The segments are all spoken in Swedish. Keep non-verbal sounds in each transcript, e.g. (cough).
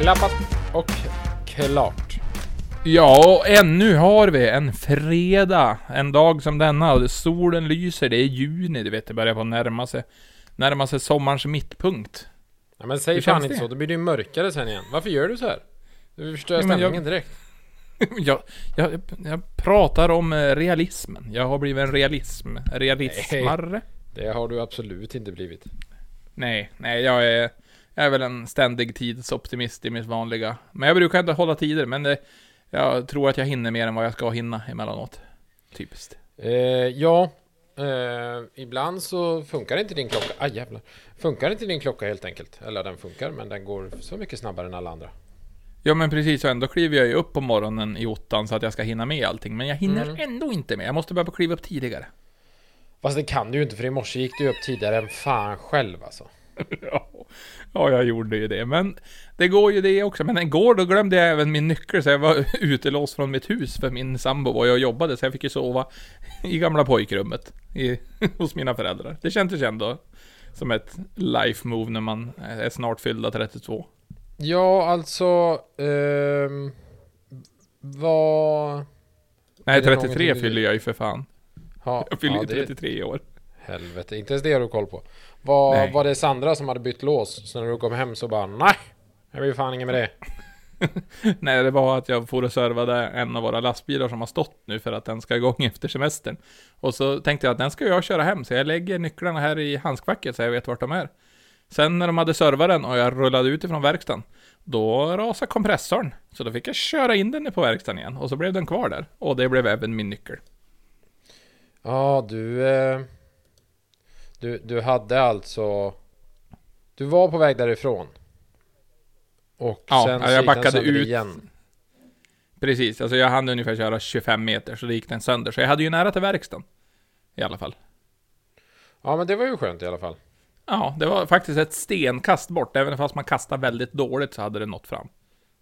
Klappat och klart. Ja, och ännu har vi en fredag. En dag som denna. Solen lyser. Det är juni, du vet. Det börjar på närma sig, närma sig sommarens mittpunkt. Ja, men säg fan inte det? så, då blir det ju mörkare sen igen. Varför gör du så här? Du förstör Ja, men jag- stämningen direkt. (laughs) jag, jag, jag pratar om eh, realismen. Jag har blivit en realism. Realismare. Det har du absolut inte blivit. Nej, nej, jag är, jag är väl en ständig tidsoptimist i mitt vanliga. Men jag brukar inte hålla tider, men det, jag tror att jag hinner mer än vad jag ska hinna emellanåt. Typiskt. Eh, ja, eh, ibland så funkar inte din klocka. Aj jävlar. Funkar inte din klocka helt enkelt. Eller den funkar, men den går så mycket snabbare än alla andra. Ja men precis, och ändå kliver jag ju upp på morgonen i ottan så att jag ska hinna med allting. Men jag hinner Mm. ändå inte med. Jag måste börja kliva upp tidigare. Fast det kan du ju inte, för i morse gick du upp tidigare än fan själv alltså. (laughs) ja, ja, jag gjorde ju det. Men det går ju det också. Men igår då glömde jag även min nyckel så jag var (laughs) utelåst från mitt hus för min sambo var och jobbade. Så jag fick ju sova (laughs) i gamla pojkrummet i, hos mina föräldrar. Det kändes ju ändå som ett life move när man är snart fyllda 32. Ja, alltså... ehm, vad... Nej, Är det 33 någonting du- fyller jag ju för fan. Ja, Jag fyller ja, ju det, 33 i år. Helvete, inte ens det har du koll på. Var, Nej. var det Sandra som hade bytt lås? Så när du kom hem så bara nej, jag vill fan inget med det. (laughs) Nej, det var att jag for och servade en av våra lastbilar som har stått nu för att den ska igång efter semestern. Och så tänkte jag att den ska jag köra hem, så jag lägger nycklarna här i handskfacket så jag vet vart de är. Sen när de hade servat den och jag rullade ut ifrån verkstaden, då rasade kompressorn. Så då fick jag köra in den på verkstaden igen, och så blev den kvar där. Och det blev även min nyckel. Ja, du... Eh, du, du hade alltså... Du var på väg därifrån. Och Ja, sen jag backade ut. igen. Precis, alltså jag hann ungefär köra 25 meter, så det gick den sönder. Så jag hade ju nära till verkstaden. I alla fall. Ja, men det var ju skönt i alla fall. Ja, det var faktiskt ett stenkast bort. Även fast man kastade väldigt dåligt så hade det nått fram.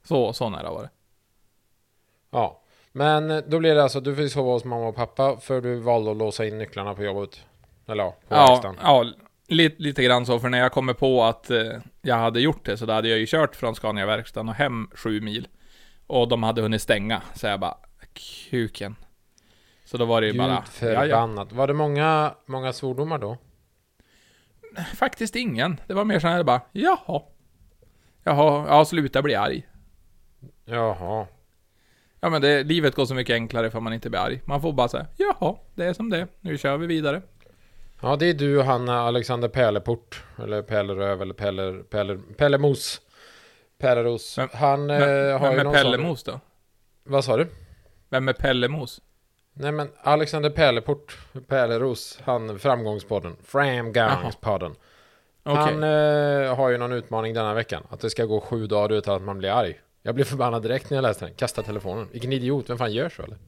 Så, så nära var det. Ja. Men då blev det alltså, du fick sova hos mamma och pappa för du valde att låsa in nycklarna på jobbet. Eller ja, på Ja, verkstaden. ja lite, lite grann så. För när jag kommer på att eh, jag hade gjort det så då hade jag ju kört från Scania-verkstaden och hem sju mil. Och de hade hunnit stänga. Så jag bara, kuken. Så då var det ju Gud bara, ja, ja. förbannat. Var det många, många svordomar då? Faktiskt ingen. Det var mer så här bara, jaha. Jaha, ja sluta bli arg. Jaha. Ja men det, livet går så mycket enklare för man inte blir arg. Man får bara säga, jaha, det är som det. Nu kör vi vidare. Ja, det är du och han Alexander Pärleport. Eller Pärleröv eller Pärler, Pärler, Pärlemos. Pärleros. Vem- Han eh, Vem, har vem ju någon sån... Pellemos då? Vad sa du? Vem är Pellemos? Nej men Alexander Pärleport, Pärleros, han Framgångspodden. Framgångspodden. Okej. Han eh, har ju någon utmaning denna veckan. Att det ska gå sju dagar utan att man blir arg. Jag blev förbannad direkt när jag läste den. Kasta telefonen. Vilken idiot. Vem fan gör så eller?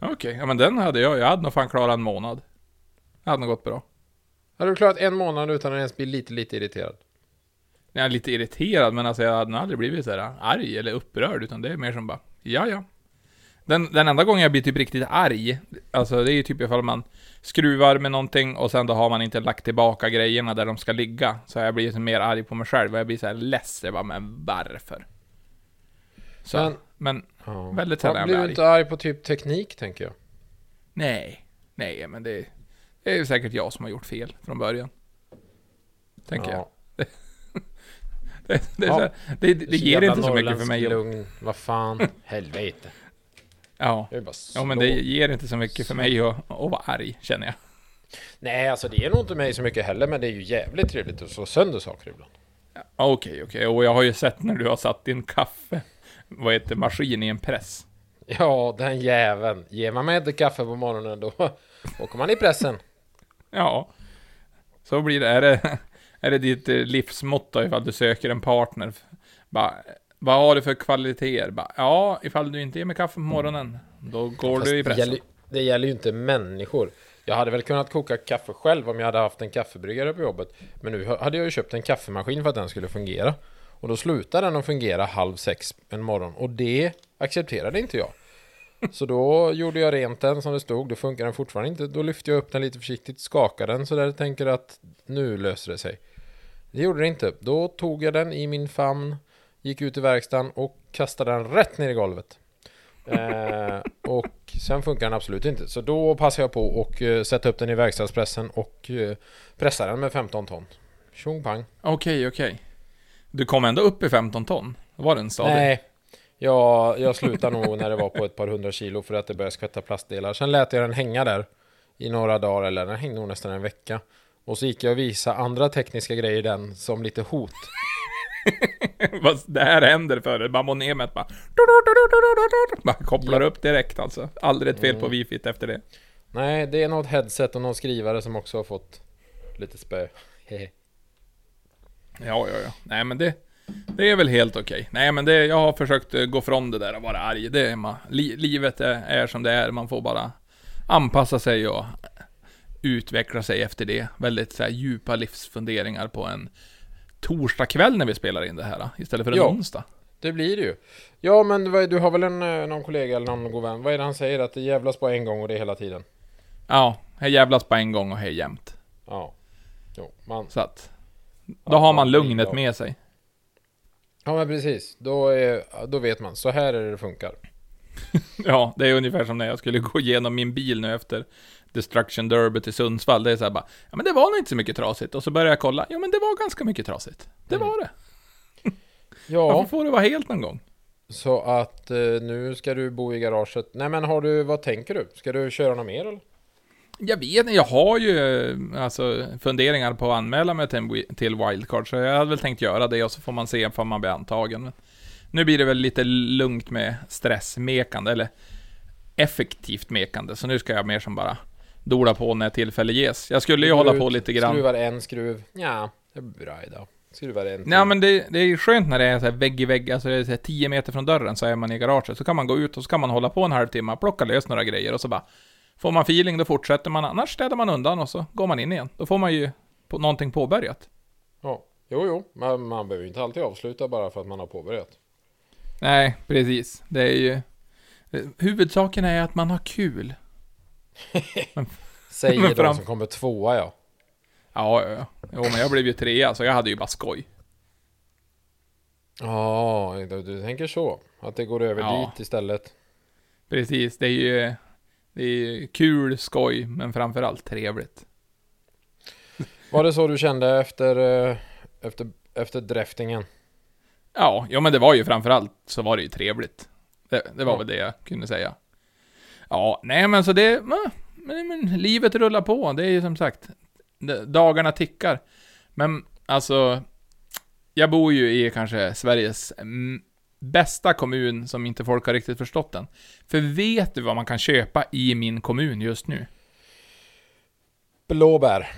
Okej, ja men den hade jag. Jag hade nog fan klarat en månad. Det hade nog gått bra. Hade du klarat en månad utan att ens bli lite, lite irriterad? Jag är lite irriterad, men alltså jag hade nog aldrig blivit sådär arg eller upprörd, utan det är mer som bara, ja ja. Den, den enda gången jag blir typ riktigt arg, alltså det är ju typ ifall man skruvar med någonting och sen då har man inte lagt tillbaka grejerna där de ska ligga. Så jag blir mer arg på mig själv och jag blir såhär less, jag bara, men varför? Så, Men- men, Ja. väldigt sällan Ja, jag blir blir du arg. inte arg på typ teknik tänker jag? Nej, nej men det, det är ju säkert jag som har gjort fel från början. Tänker jag. Ja. (laughs) Det, det, är Ja. det, det, det ger inte så mycket för mig lugn. Vad fan. Helvete. ja. Jag ja, men det ger inte så mycket för mig att, att vara arg, känner jag. Nej, alltså det ger nog inte mig så mycket heller, men det är ju jävligt trevligt att slå sönder saker ibland. Ja, Okej, okej, och jag har ju sett när du har satt din kaffe, vad heter maskin i en press. Ja, den jäveln. Ger man mig inte kaffe på morgonen då åker man i pressen. Ja, så blir det. Är det, är det ditt eh, livsmotto ifall du söker en partner? Bara, vad har du för kvaliteter? Bara, ja, ifall du inte ger mig kaffe på morgonen, då går Fast du i det, pressen. gäller, det gäller ju inte människor. Jag hade väl kunnat koka kaffe själv om jag hade haft en kaffebryggare på jobbet. Men nu hade jag ju köpt en kaffemaskin för att den skulle fungera. Och då slutade den att fungera halv sex en morgon. Och det accepterade inte jag. (laughs) Så då gjorde jag rent den som det stod. Då funkar den fortfarande inte. Då lyfte jag upp den lite försiktigt, skakade den så där tänker att nu löser det sig. Det gjorde det inte. Då tog jag den i min famn, Gick ut i verkstaden och kastade den rätt ner i golvet. (laughs) Eh, och sen funkar den absolut inte. Så då passar jag på och eh, sätta upp den i verkstadspressen och eh, pressa den med 15 ton. Tjong pang. Okej, okej. Du kom ändå upp i 15 ton? Var den stadig? Nej, jag, jag slutade nog när det var på ett par hundra kilo för att det började skvätta plastdelar. Sen lät jag den hänga där i några dagar, eller den hängde nog nästan en vecka. Och så gick jag och visade andra tekniska grejer i den som lite hot. (laughs) Det här händer för dig? Bara monemet bara... Bara kopplar upp direkt alltså. Aldrig ett fel på wifi efter det. Nej, det är något headset och någon skrivare som också har fått lite spö. (laughs) Ja, ja, ja. Nej, men det... Det är väl helt okej. Nej, men det, jag har försökt eh, gå från det där och vara arg. Det är man, li, livet är, är som det är. Man får bara anpassa sig och utveckla sig efter det. Väldigt så här, djupa livsfunderingar på en torsdagkväll när vi spelar in det här, istället för en Ja. onsdag. Det blir det ju. Ja, men du har väl en, eh, någon kollega eller någon god vän? Vad är det han säger? Att det jävlas bara en gång och det är hela tiden? Ja, här jävlas på en gång och hej jämt. Ja. Jo, man... Så att... Då Ja, har man det lugnet med sig. Ja, men precis. Då, är, då vet man. Så här är det det funkar. (laughs) Ja, det är ungefär som när jag skulle (laughs) gå igenom min bil nu efter Destruction Derby till Sundsvall. Det är så här bara, ja men det var nog inte så mycket trasigt. Och så börjar jag kolla, ja men det var ganska mycket trasigt. Det Mm. var det. (laughs) Ja, Varför får det vara helt någon gång? så att eh, nu ska du bo i garaget. Nej, men har du, vad tänker du? Ska du köra något mer eller? Jag vet inte, jag har ju alltså funderingar på att anmäla mig till, Wildcard, så jag hade väl tänkt göra det och så får man se om man blir antagen. Men nu blir det väl lite lugnt med stressmekande, eller effektivt mekande, så nu ska jag mer som bara dola på när tillfälle ges. Jag skulle ju Du hålla på lite grann. Skruvar en skruv. Ja, det blir bra idag. Skruvar en till. Nej men det, det är skönt när det är så vägg i vägg, alltså det är så här 10 meter från dörren så är man i garaget. Så kan man gå ut och så kan man hålla på en halvtimme, plocka lös några grejer och så bara Får man feeling då fortsätter man, annars städar man undan och så går man in igen. Då får man ju på, någonting påbörjat. Ja, jo, jo. Men man behöver ju inte alltid avsluta bara för att man har påbörjat. Nej, precis. Det är ju... Huvudsaken är att man har kul. (laughs) Säger Men de fram- som kommer tvåa, ja. Ja, ja, ja. Jo, men jag blev ju trea, så jag hade ju bara skoj. Ja, du, du tänker så. Att det går över Ja. dit istället. Precis, det är ju... Det är kul, skoj, men framförallt trevligt. Var det så du kände efter, eh, efter, efter dräftingen? Ja, ja men det var ju framförallt så var det ju trevligt. Det, det var Ja. väl det jag kunde säga. Ja, nej men så det, men, men livet rullar på. Det är ju som sagt, dagarna tickar. Men alltså, jag bor ju i kanske Sveriges bästa kommun som inte folk har riktigt förstått den. För vet du vad man kan köpa i min kommun just nu? Blåbär.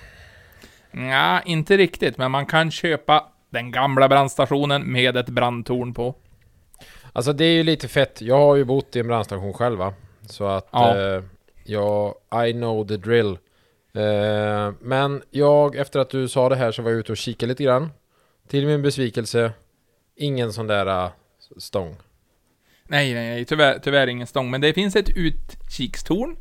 Ja, inte riktigt, men man kan köpa den gamla brandstationen med ett brandtorn på. Alltså det är ju lite fett. Jag har ju bott i en brandstation själv va? Så att Ja. eh, jag, I know the drill. Eh, men jag, efter att du sa det här så var jag ute och kikade lite grann. Till min besvikelse, ingen sån där eh, stång. Nej, nej, nej, tyvärr, tyvärr ingen stång. Men det finns ett utkikstorn.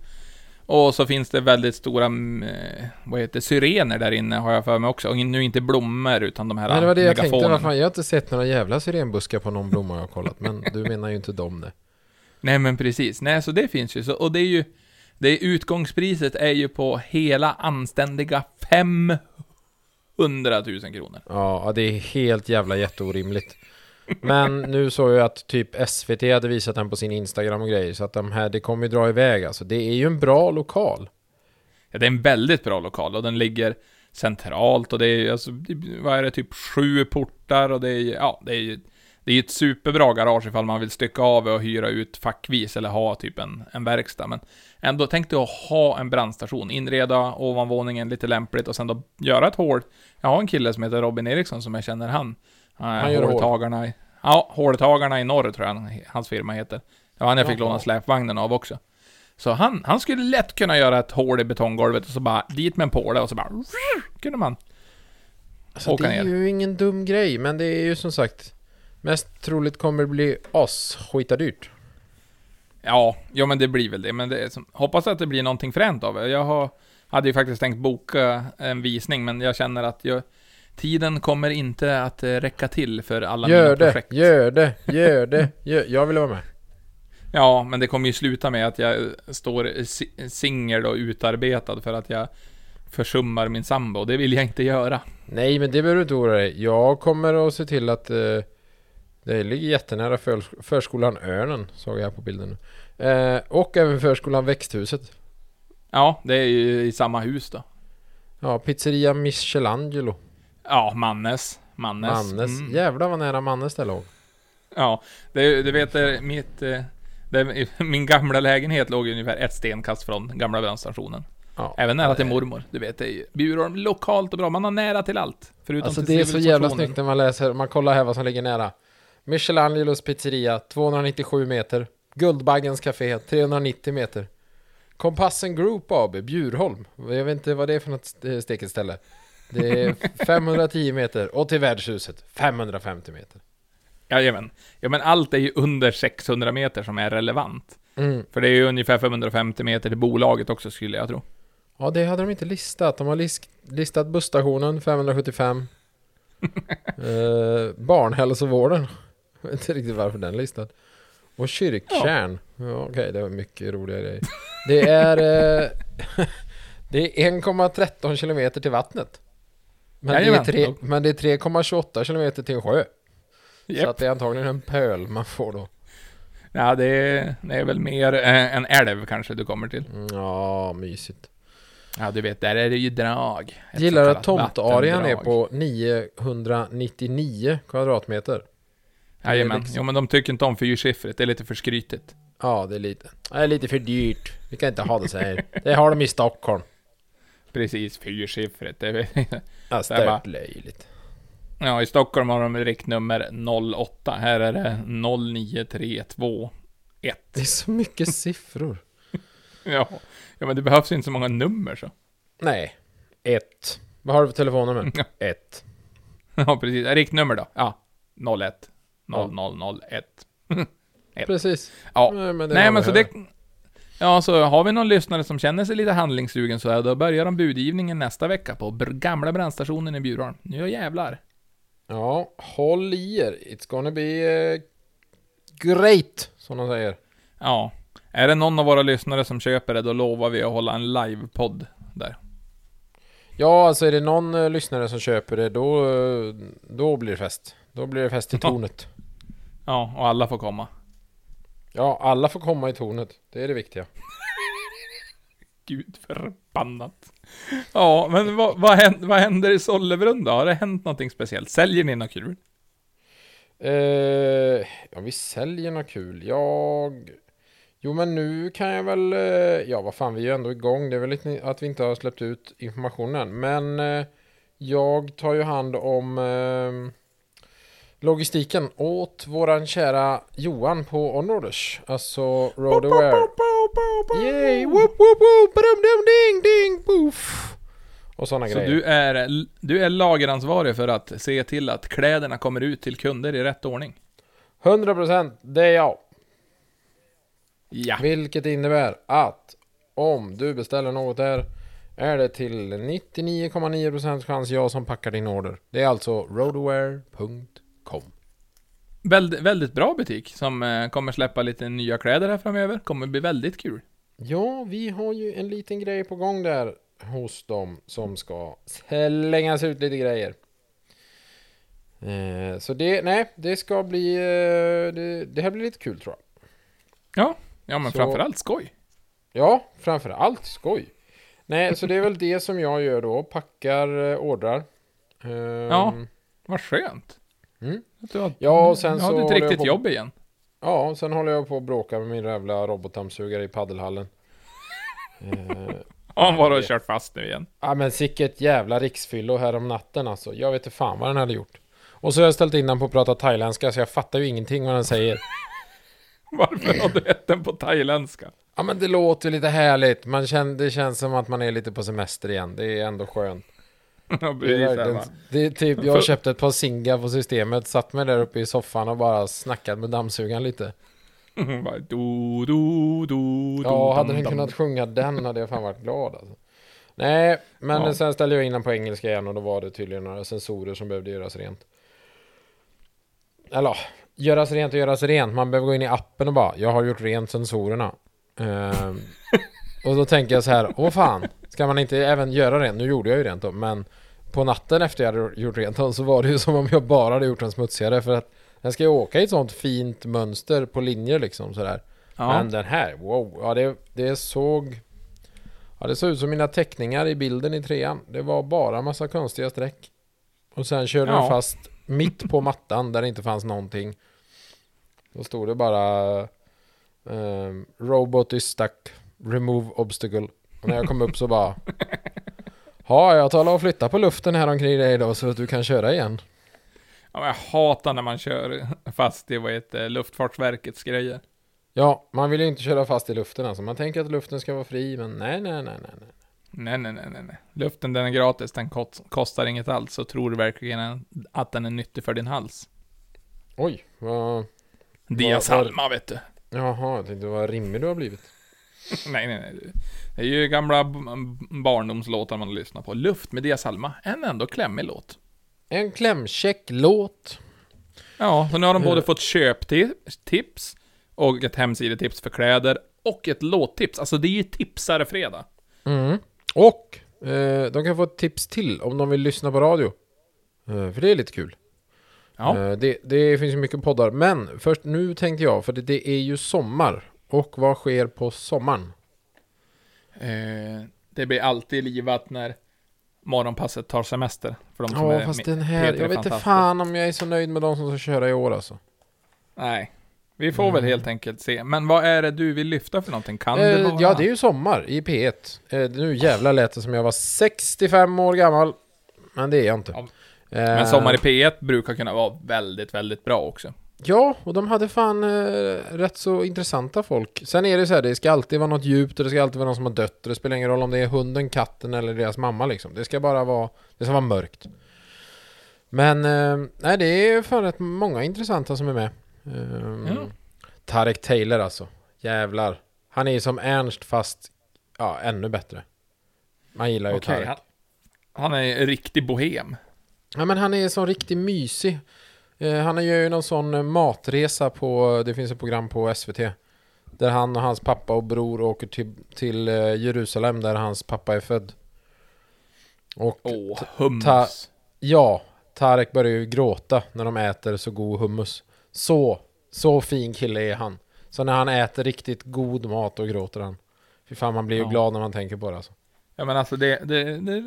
Och så finns det väldigt stora, mm, eh, vad heter syrener där inne har jag för mig också. Och nu inte blommor, utan de här Men det var det jag tänkte, megafonerna. vad fan, jag har inte sett några jävla syrenbuskar på någon blomma jag har kollat. Men du menar ju inte dem det. Nej, men precis. Nej, så det finns ju. Så, och det är ju, det är utgångspriset är ju på hela anständiga 500 000 kronor. Ja, ja, det är helt jävla jätteorimligt. Men nu såg jag att typ SVT hade visat den på sin Instagram och grejer. Så att de här, det kommer ju dra iväg alltså. Det är ju en bra lokal. Ja, det är en väldigt bra lokal och den ligger centralt och det är alltså, vad är det, typ sju portar och det är ja, det är ju det är ett superbra garage ifall man vill stycka av och hyra ut fackvis eller ha typ en, en verkstad. Men ändå, tänk dig att ha en brandstation, inreda ovanvåningen lite lämpligt och sen då göra ett hål. Jag har en kille som heter Robin Eriksson som jag känner han. Han gör hål. håltagarna i, Ja, håltagarna i norr tror jag han, hans firma heter. Det var han jag fick Jaha. låna släpvagnen av också. Så han, han skulle lätt kunna göra ett hål i betonggolvet och så bara dit med en påle och så bara (laughs) kunde man. Alltså, Åka det är ner. ju ingen dum grej, men det är ju som sagt Mest troligt kommer det bli oss dyrt. Ja, ja men det blir väl det. Men det är som, hoppas att det blir någonting fränt av det. Jag har, hade ju faktiskt tänkt boka en visning, men jag känner att jag, tiden kommer inte att eh, räcka till för alla Gör mina det, projekt. gör det, (laughs) gör det, gör. Jag vill vara med. Ja, men det kommer ju sluta med att jag står si- singel och utarbetad för att jag försummar min sambo. och Det vill jag inte göra. Nej, men det behöver du inte oroa dig. Jag kommer att se till att eh, det ligger jättenära för, förskolan Örnen, såg jag på bilden. Eh, och även förskolan Växthuset. Ja, det är ju i samma hus då. Ja, pizzeria Michelangelo. Ja, Mannes. Mannes. Mannes. Mm. Jävlar vad nära Mannes det låg. Ja, det, du vet, mitt, eh, det, (laughs) min gamla lägenhet låg ungefär ett stenkast från gamla brandstationen. Ja. Även nära till mormor. Du vet, det är ju Bjurholm lokalt och bra. Man har nära till allt. Förutom Alltså till det är så jävla snyggt när man läser, man kollar här vad som ligger nära. Michelangelos pizzeria, 297 meter. Guldbaggens café, 390 meter. Kompassen Group AB, Bjurholm. Jag vet inte vad det är för något st- steket ställe. Det är 510 meter. Och till värdshuset, 550 meter. Jajamän. Ja, men allt är ju under 600 meter som är relevant. Mm. För det är ju ungefär 550 meter till bolaget också, skulle jag tro. Ja, det hade de inte listat. De har lis- listat busstationen, 575. (laughs) eh, barnhälsovården. Jag vet inte riktigt varför den är listad. Och kyrktjärn. Ja. Okej, det var mycket roliga grejer. Det är... Eh, (laughs) det är 1,13 kilometer till vattnet. Men det är, Jajamän. tre, men det är 3,28 kilometer till en sjö. Så Japp. att det är antagligen en pöl man får då. Ja, det är, det är väl mer eh, en älv kanske du kommer till. Mm, Ja, mysigt. Ja, du vet, där är det ju drag. Gillar så att tomtarean är på 999 kvadratmeter. Jajamän. liksom- Jo, men de tycker inte om fyrsiffrigt. Det är lite för skrytigt. Ja, det är lite. Det är lite för dyrt. Vi kan inte ha det så här. Det har de i Stockholm. Precis, fyrsiffrigt. Det (laughs) bara- är löjligt. ja, i Stockholm har de riktnummer 08. Här är det 09321. Det är så mycket (laughs) siffror. Ja. ja, men det behövs inte så många nummer så. Nej. Ett. Vad har du för telefonnummer? Ja. (laughs) Ett. Ja, precis. Riktnummer då? Ja, 01. 0001. Ett. Precis. Ja. Nej, men Nej, men så det... Ja, så har vi någon lyssnare som känner sig lite handlingssugen så här, då börjar de budgivningen nästa vecka på gamla brandstationen i Bjurholm. Nu jävlar. Ja, håll i er. It's gonna be eh, great, som de säger. Ja. Är det någon av våra lyssnare som köper det, då lovar vi att hålla en livepodd där. Ja, alltså är det någon eh, lyssnare som köper det, då, eh, då blir det fest. Då blir det fest i tornet. Ja, och alla får komma. Ja, alla får komma i tornet. Det är det viktiga. (laughs) Gud förbannat. Ja, men vad, vad, händer, vad händer i Sollebrunn då? Har det hänt någonting speciellt? Säljer ni något kul? Eh, ja, vi säljer något kul. Jag... Jo, men nu kan jag väl... eh, Ja, vad fan, vi är ju ändå igång. Det är väl lite att vi inte har släppt ut informationen. Men eh, jag tar ju hand om eh, logistiken åt våran kära Johan på Onorders. Alltså Roadaware. Yay! Whoop, whoop! Badum, dum, ding, ding! Poof! Och sådana Så grejer. du är, du är lageransvarig för att se till att kläderna kommer ut till kunder i rätt ordning? 100% det är jag. Ja. Vilket innebär att om du beställer något där är det till 99,9% chans jag som packar din order. Det är alltså roadaware.com. Väldigt, väldigt bra butik som eh, kommer släppa lite nya kläder här framöver. Kommer bli väldigt kul. Ja, vi har ju en liten grej på gång där hos dem som ska slängas ut lite grejer. Eh, så det, nej, det ska bli, eh, det, det här blir lite kul tror jag. Ja, men Så- framförallt skoj. Ja, framför allt skoj. Nej, så det är väl det som jag gör då. Packar ordrar. Ehm, Ja. Vad skönt. Mm. Du har, Ja, och sen du så har ett håller jag riktigt på- jobb igen. Ja, sen håller jag på att bråka med min jävla robotdammsugare i paddelhallen. (laughs) Eh, han var och kört fast nu igen. Ja men sicket jävla riksfyllo här om natten alltså. Jag vet inte fan vad den hade gjort. Och så har jag ställt in den på att prata thailändska så jag fattar ju ingenting vad den säger. (laughs) Varför har du gett den på thailändska? Ja men det låter lite härligt. Man känner, det känns som att man är lite på semester igen. Det är ändå skönt. (laughs) Det är, verkligen, det typ, jag köpte ett par Singa på systemet, satt mig där uppe i soffan och bara snackat med dammsugaren lite. (laughs) Bara do, do, do, Ja, hade den kunnat sjunga den hade jag fan varit glad alltså. Nej, men Ja. sen ställde jag in den på engelska igen och då var det tydligen några sensorer som behövde göras rent. Eller ja, göras rent och göras rent. Man behöver gå in i appen och bara, jag har gjort rent sensorerna. Ehm, (laughs) och då tänker jag så här, åh fan, ska man inte även göra rent? Nu gjorde jag ju rent då, men på natten efter jag hade gjort rent dem så var det ju (laughs) som om jag bara hade gjort den smutsigare för att den ska ju åka i ett sånt fint mönster på linjer liksom sådär. Ja. Men den här, wow, ja det, det såg... Ja det såg ut som mina teckningar i bilden i trean. Det var bara massa konstiga streck. Och sen körde Ja. den fast mitt på mattan där det inte fanns någonting. Då stod det bara ehm, Robot is stuck, remove obstacle. Och när jag kom upp så bara Ja, jag talar och flytta på luften här omkring dig då så att du kan köra igen. Ja, jag hatar när man kör fast i vad heter Luftfartsverkets grejer. Ja, man vill ju inte köra fast i luften alltså. Man tänker att luften ska vara fri, men nej, nej, nej, nej. nej. Nej, nej, nej, nej. Luften den är gratis, den kost, kostar inget alls. Så tror du verkligen att den är nyttig för din hals? Oj, vad... Diasalma, vet du. Jaha, jag tänkte vad rimmig du har blivit. (laughs) Nej, nej, nej. Det är ju gamla barndomslåtar man lyssnar på. Luft med Diasalma, en ändå klämmig låt. En klämkäck låt. Ja, så nu har de både Eh. fått köptips och ett hemsidetips för kläder och ett låttips. Alltså det är ju tipsare-fredag. Mm. Och eh, de kan få ett tips till om de vill lyssna på radio. Eh, för det är lite kul. Ja, Eh, det, det finns ju mycket poddar. Men först nu tänkte jag, för det, det är ju sommar. Och vad sker på sommaren? eh, det blir alltid livat när morgonpasset tar semester. För de som Ja, är fast den här... Jag vet inte fan om jag är så nöjd med de som ska köra i år alltså. Nej. Vi får väl Mm. helt enkelt se. Men vad är det du vill lyfta för någonting? Kan det Eh, vara... ja, det är ju sommar i P1. Eh, nu jävlar lät det som jag var 65 år gammal. Men det är jag inte. Ja, Eh, Men Sommar i P1 brukar kunna vara väldigt, väldigt bra också. Ja, och de hade fan eh, rätt så intressanta folk. Sen är det så här, det ska alltid vara något djupt och det ska alltid vara någon som har dött. Och det spelar ingen roll om det är hunden, katten eller deras mamma liksom. Det ska bara vara, det ska vara mörkt. Men, eh, nej det är fan rätt många intressanta som är med. Eh, Ja. Tarek Taylor alltså. Jävlar. Han är ju som Ernst fast, ja, ännu bättre. Man gillar ju Okej, Tarek. han, han är en riktig bohem. Ja men han är så riktigt mysig. Eh, han gör ju någon sån eh, matresa på, det finns ett program på SVT. Där han och hans pappa och bror åker till, till eh, Jerusalem där hans pappa är född. Och Åh, hummus. ta- ja, Tarek börjar ju gråta när de äter så god hummus. Så, så fin kille är han. Så när han äter riktigt god mat då gråter han. Fy fan man blir ju Ja. glad när man tänker på det alltså. Ja men alltså det, det, det är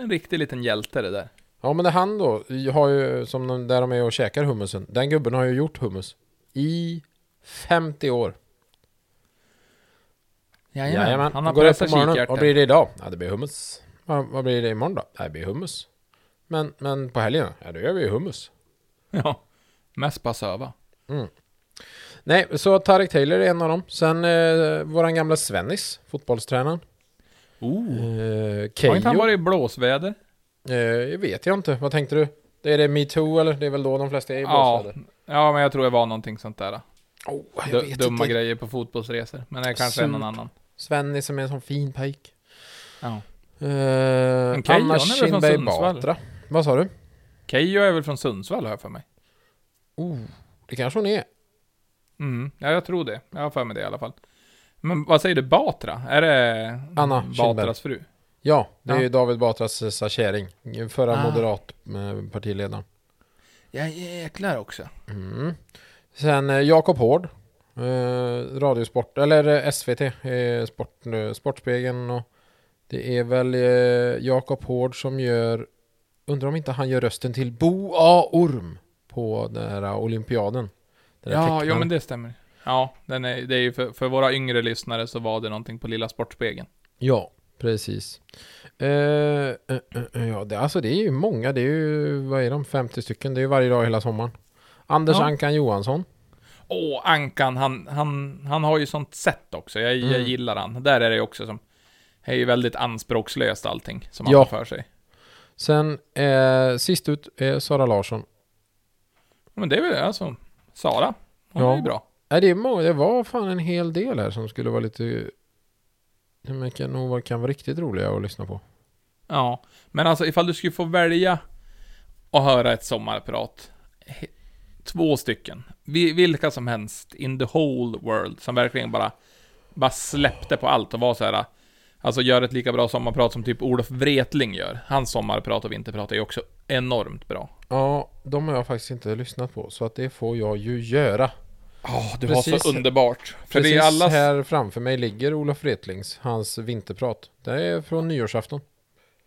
en riktig liten hjälte det där. Ja men det han då, har ju, som de, där de är och käkar hummusen. Den gubben har ju gjort hummus. I 50 år. Jajamän, han har Går pressat kikärtor. Vad blir det idag? Ja det blir hummus. Vad, vad blir det imorgon då? Ja, det blir hummus. Men, men på helgen? Ja då gör vi ju hummus. Ja, mest bara söva. Nej, så Tarek Taylor är en av dem. Sen eh, våran gamla Svennis, fotbollstränaren. Oh. Eh, Har inte han varit i blåsväder? Eh, vet jag inte. Vad tänkte du? Det är det metoo eller? Det är väl då de flesta är i Ja, blåsväder? ja, men jag tror det var någonting sånt där. Oh, jag vet dumma inte. grejer på fotbollsresor. Men det är kanske är någon annan. Svennis som är en sån fin pojk. Ja. Men Keyyo, Anna Kinberg? Batra. Vad sa du? Keyyo är väl från Sundsvall har jag för mig. Oh, det kanske hon är. Mm, ja jag tror det. Jag har för mig det i alla fall. Men vad säger du, Batra? Är det Anna Kinberg. Batras fru? Ja, det är Ja. ju David Batras eh, kärring. Förra Ah. moderat eh, partiledaren. Ja jäklar också. Mm. Sen eh, Jakob Hård. Eh, radiosport, eller SVT. Eh, sport, eh, Sportspegeln och det är väl eh, Jakob Hård som gör Undrar om inte han gör rösten till Bo A. Orm på den här olympiaden. Den Ja, jo men det stämmer. Ja, den är, det är ju för, för våra yngre lyssnare så var det någonting på Lilla Sportspegeln. Ja, precis. Eh, eh, ja, det, alltså det är ju många. Det är ju, vad är de, 50 stycken. Det är ju varje dag hela sommaren. Anders Ja. Ankan Johansson. Åh, Ankan, han, han, han har ju sånt sätt också. Jag, jag Mm. gillar han. Där är det ju också som... Det är ju väldigt anspråkslöst allting som han Ja. har för sig. Sen eh, sist ut är Sara Larsson. Men det är väl alltså... Sara. Hon Ja. är ju bra. Nej, det, är många, det var fan en hel del här som skulle vara lite... Det kan nog vara- kan vara riktigt roliga att lyssna på. Ja, men alltså ifall du skulle få välja att höra ett sommarprat. Två stycken. Vi- Vilka som helst in the whole world som verkligen bara, bara släppte på allt och var så här. Alltså gör ett lika bra sommarprat som typ Olof Wretling gör. Hans sommarprat och vinterprat är ju också enormt bra. Ja, de har jag faktiskt inte lyssnat på, så att det får jag ju göra. Ja, det Precis. var så underbart. För Precis allas... här framför mig ligger Olof Wretlings, hans vinterprat. Det är från nyårsafton.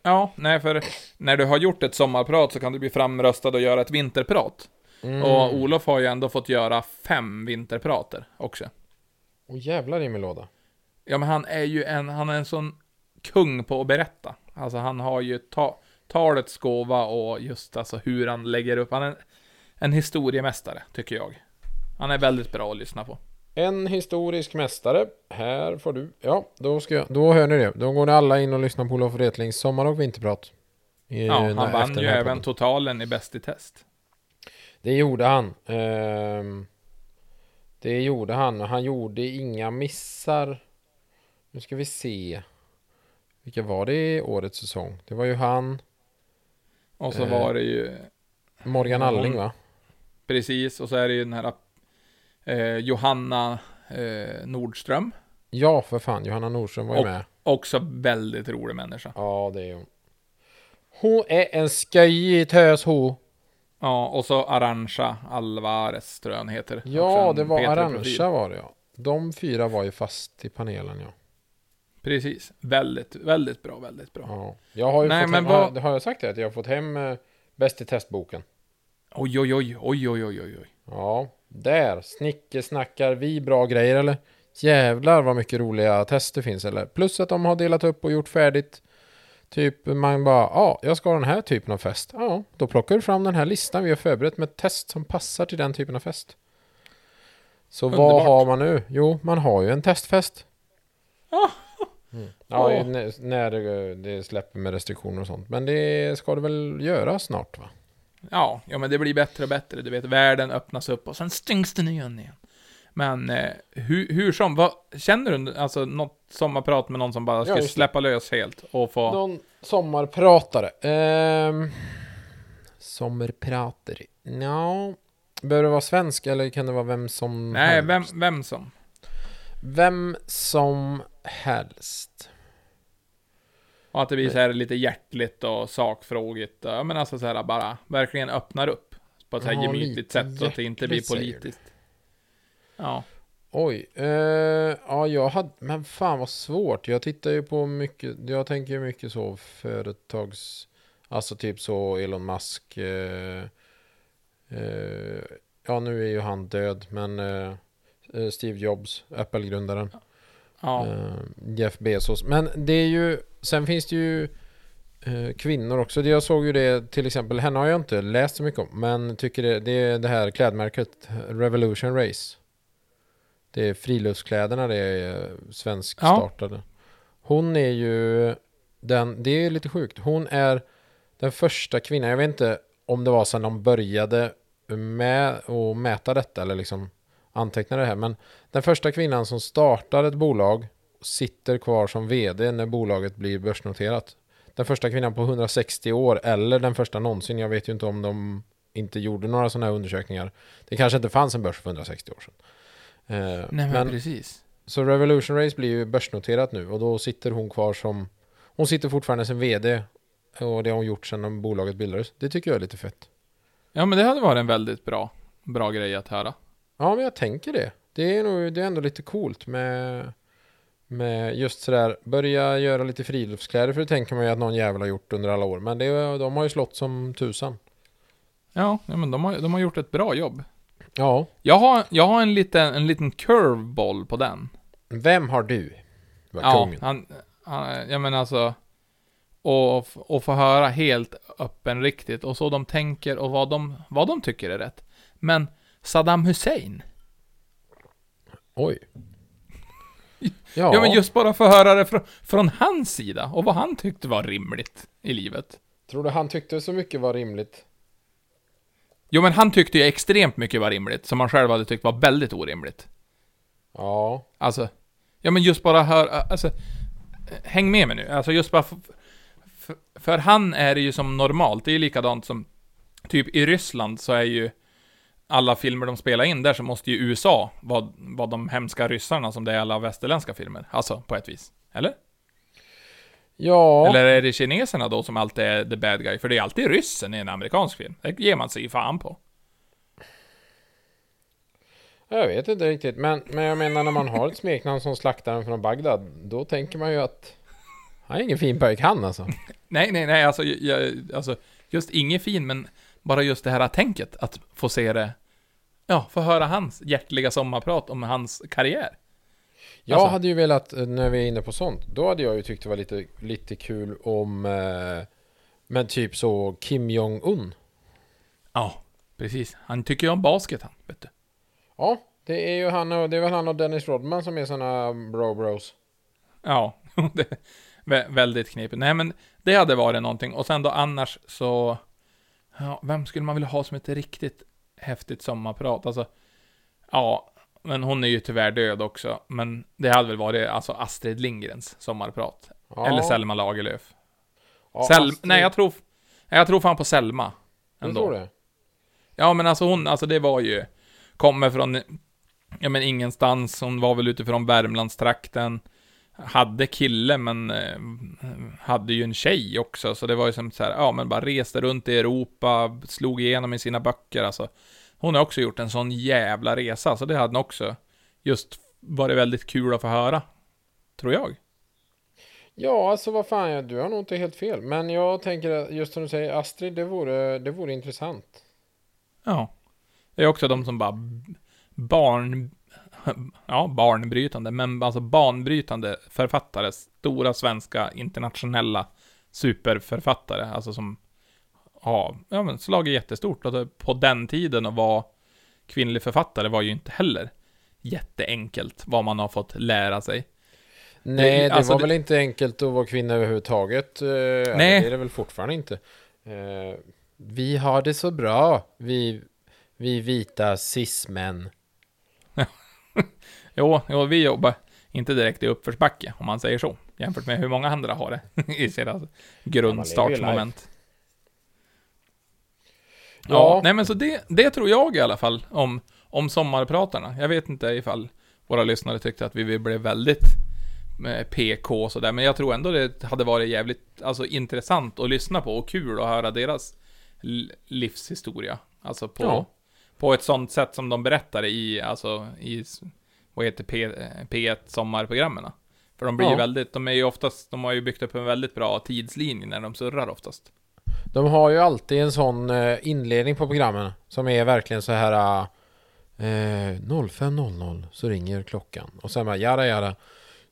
Ja, nej för när du har gjort ett sommarprat så kan du bli framröstad och göra ett vinterprat. Mm. Och Olof har ju ändå fått göra fem vinterprater också. Och jävlar i min låda. Ja men han är ju en, han är en sån kung på att berätta. Alltså han har ju ta, talets gåva och just alltså hur han lägger upp, han är en, en historiemästare, tycker jag. Han är väldigt bra att lyssna på. En historisk mästare. Här får du. Ja, då, ska jag, då hör ni det. Då går ni alla in och lyssnar på Olof Wretlings sommar och vinterprat. I- Ja, han vann ju även podden. totalen i Bäst i test. Det gjorde han. Ehm, det gjorde han. Han gjorde inga missar. Nu ska vi se. Vilka var det i årets säsong? Det var ju han. Och så Eh. var det ju, Morgan Alling va? precis, och så är det ju den här eh, Johanna eh, Nordström. Ja, för fan. Johanna Nordström var ju Och- med. Också väldigt rolig människa. Ja, det är hon. Hon är en skojig tös hon. Ja, och så Arantxa Alvarez tror jag han heter. Ja, det var P3-profil. Arantxa var det ja. De fyra var ju fast i panelen ja. Precis, väldigt, väldigt bra, väldigt bra. ja. Jag har ju Nej, fått hem, vad- har, jag sagt det? Att jag har fått hem eh, Bäst i testboken. Oj, oj, oj, oj, oj, oj, oj. Ja, där. Snicke snackar vi bra grejer eller? Jävlar vad mycket roliga tester finns eller? Plus att de har delat upp och gjort färdigt. Typ man bara, ja, jag ska ha den här typen av fest. Ja, då plockar du fram den här listan vi har förberett med test som passar till den typen av fest. Så vad Underbart. har man nu? Jo, man har ju en testfest. Mm. Ja, när, det släpper med restriktioner och sånt. Men det ska det väl göra snart va? Ja, ja, men det blir bättre och bättre. Du vet, världen öppnas upp och sen stängs den igen igen. Men eh, hur, hur som, vad, känner du alltså något sommarprat med någon som bara ska det. släppa lös helt och få... Någon sommarpratare. Ehm, sommarpratare. Ja. Behöver det vara svensk eller kan det vara vem som Nej, helst? vem, vem som? Vem som helst. Och att det blir så här lite hjärtligt och sakfrågigt. Ja, men alltså så här bara verkligen öppnar upp på ett så här Ja, gemytligt sätt så att det inte blir politiskt. Ja. Oj. eh, ja, jag hade... Men fan vad svårt. Jag tittar ju på mycket... Jag tänker ju mycket så företags... Alltså typ så Elon Musk. eh, eh, ja, nu är ju han död. Men eh, eh, Steve Jobs, Apple-grundaren. Ja. Eh, Jeff Bezos. Men det är ju, sen finns det ju eh, kvinnor också. Jag såg ju det till exempel, henne har jag inte läst så mycket om. Men tycker det, det är det här klädmärket Revolution Race. Det är friluftskläderna, det är eh, svensk Ja. startade. Hon är ju den, det är lite sjukt. Hon är den första kvinnan, jag vet inte om det var sedan de började med att mäta detta eller liksom anteckna det här. Men den första kvinnan som startar ett bolag sitter kvar som vd när bolaget blir börsnoterat. Den första kvinnan på 160 år eller den första någonsin. Jag vet ju inte om de inte gjorde några sådana här undersökningar. Det kanske inte fanns en börs för 160 år sedan. Eh, Nej men, men precis. så Revolution Race blir ju börsnoterat nu och då sitter hon kvar som Hon sitter fortfarande som vd och det har hon gjort sedan bolaget bildades. Det tycker jag är lite fett. Ja men det hade varit en väldigt bra, bra grej att höra. Ja, men jag tänker det. Det är nog det är ändå lite coolt med med just sådär börja göra lite friluftskläder för det tänker man ju att någon jävel har gjort under alla år. Men det, de har ju slått som tusan. Ja, men de har, de har gjort ett bra jobb. Ja, Jag har, jag har en liten, en liten curveball på den. vem har du? Var Ja, kungen. han, han, jag menar alltså, och, och få höra helt öppenriktigt och så de tänker och vad de, vad de tycker är rätt. Men Saddam Hussein? Oj. (laughs) Ja, men just bara få höra det från, från hans sida och vad han tyckte var rimligt i livet. Tror du han tyckte så mycket var rimligt? Jo, men han tyckte ju extremt mycket var rimligt, som han själv hade tyckt var väldigt orimligt. Ja, Alltså, ja men just bara hör, alltså, häng med mig nu. Alltså just bara För, för han är det ju som normalt, det är ju likadant som typ i Ryssland så är ju alla filmer de spelar in där så måste ju USA vara, vara de hemska ryssarna som det är alla västerländska filmer. Alltså, på ett vis. Eller? Ja, Eller är det kineserna då som alltid är the bad guy? För det är alltid ryssen i en amerikansk film. Det ger man sig fan på. jag vet inte riktigt. Men, men jag menar när man har ett smeknamn som slaktaren från Bagdad, då tänker man ju att han är ingen fin pojk han alltså. (laughs) Nej, nej, nej, alltså, jag, alltså just inget fin, men bara just det här tänket att få se det, ja, få höra hans hjärtliga sommarprat om hans karriär. Jag Alltså- hade ju velat, eh, när vi är inne på sånt, då hade jag ju tyckt det var lite, lite kul om, eh, men typ så Kim Jong-Un. Ja, precis. Han tycker ju om basket han, vet du. Ja, det är ju han och, det är väl han och Dennis Rodman som är såna bro-bros. Ja, (laughs) det är vä- väldigt knepigt. Nej, men det hade varit någonting. Och sen då annars så, ja, vem skulle man vilja ha som ett riktigt häftigt sommarprat? Alltså, ja, men hon är ju tyvärr död också. Men det hade väl varit alltså Astrid Lindgrens sommarprat. Ja. Eller Selma Lagerlöf. Ja, Sel- Astrid- Nej, jag tror, jag tror fan på Selma. Du Ändå. tror det? Ja, men alltså hon, alltså det var ju, kommer från, ja men ingenstans, hon var väl utifrån Värmlandstrakten, hade kille men eh, hade ju en tjej också, så det var ju som så här, ja men bara reste runt i Europa, slog igenom i sina böcker alltså. Hon har också gjort en sån jävla resa, så det hade nog också just varit väldigt kul att få höra. Tror jag. Ja, alltså vad fan, du har nog inte helt fel. Men jag tänker just som du säger, Astrid, det vore, det vore intressant. Ja. Det är också de som bara barn... (laughs) Ja, barnbrytande, men alltså banbrytande författare. Stora svenska internationella superförfattare. Alltså som har, ja men slagit jättestort. Och det, på den tiden att vara kvinnlig författare var ju inte heller jätteenkelt vad man har fått lära sig. Nej, det, alltså var det- väl inte enkelt att vara kvinna överhuvudtaget. Eh, Nej. Det är det väl fortfarande inte. Eh, vi har det så bra, vi, vi vita cis-män. (laughs) Jo, jo, vi jobbar inte direkt i uppförsbacke, om man säger så. Jämfört med hur många andra har det (laughs) i sina grundstartsmoment. Ja, Ja. nej men så det, det tror jag i alla fall om, om sommarpratarna. Jag vet inte ifall våra lyssnare tyckte att vi blev väldigt eh, PK och sådär, men jag tror ändå det hade varit jävligt alltså, intressant att lyssna på och kul att höra deras livshistoria. Alltså på, Ja. På ett sånt sätt som de berättar i, alltså i, vad heter P, eh, P1 sommarprogrammen. För de blir ju Ja. väldigt, de är ju oftast, de har ju byggt upp en väldigt bra tidslinje när de surrar oftast. De har ju alltid en sån eh, inledning på programmen som är verkligen så här eh, 05.00 så ringer klockan och sen bara jada jada.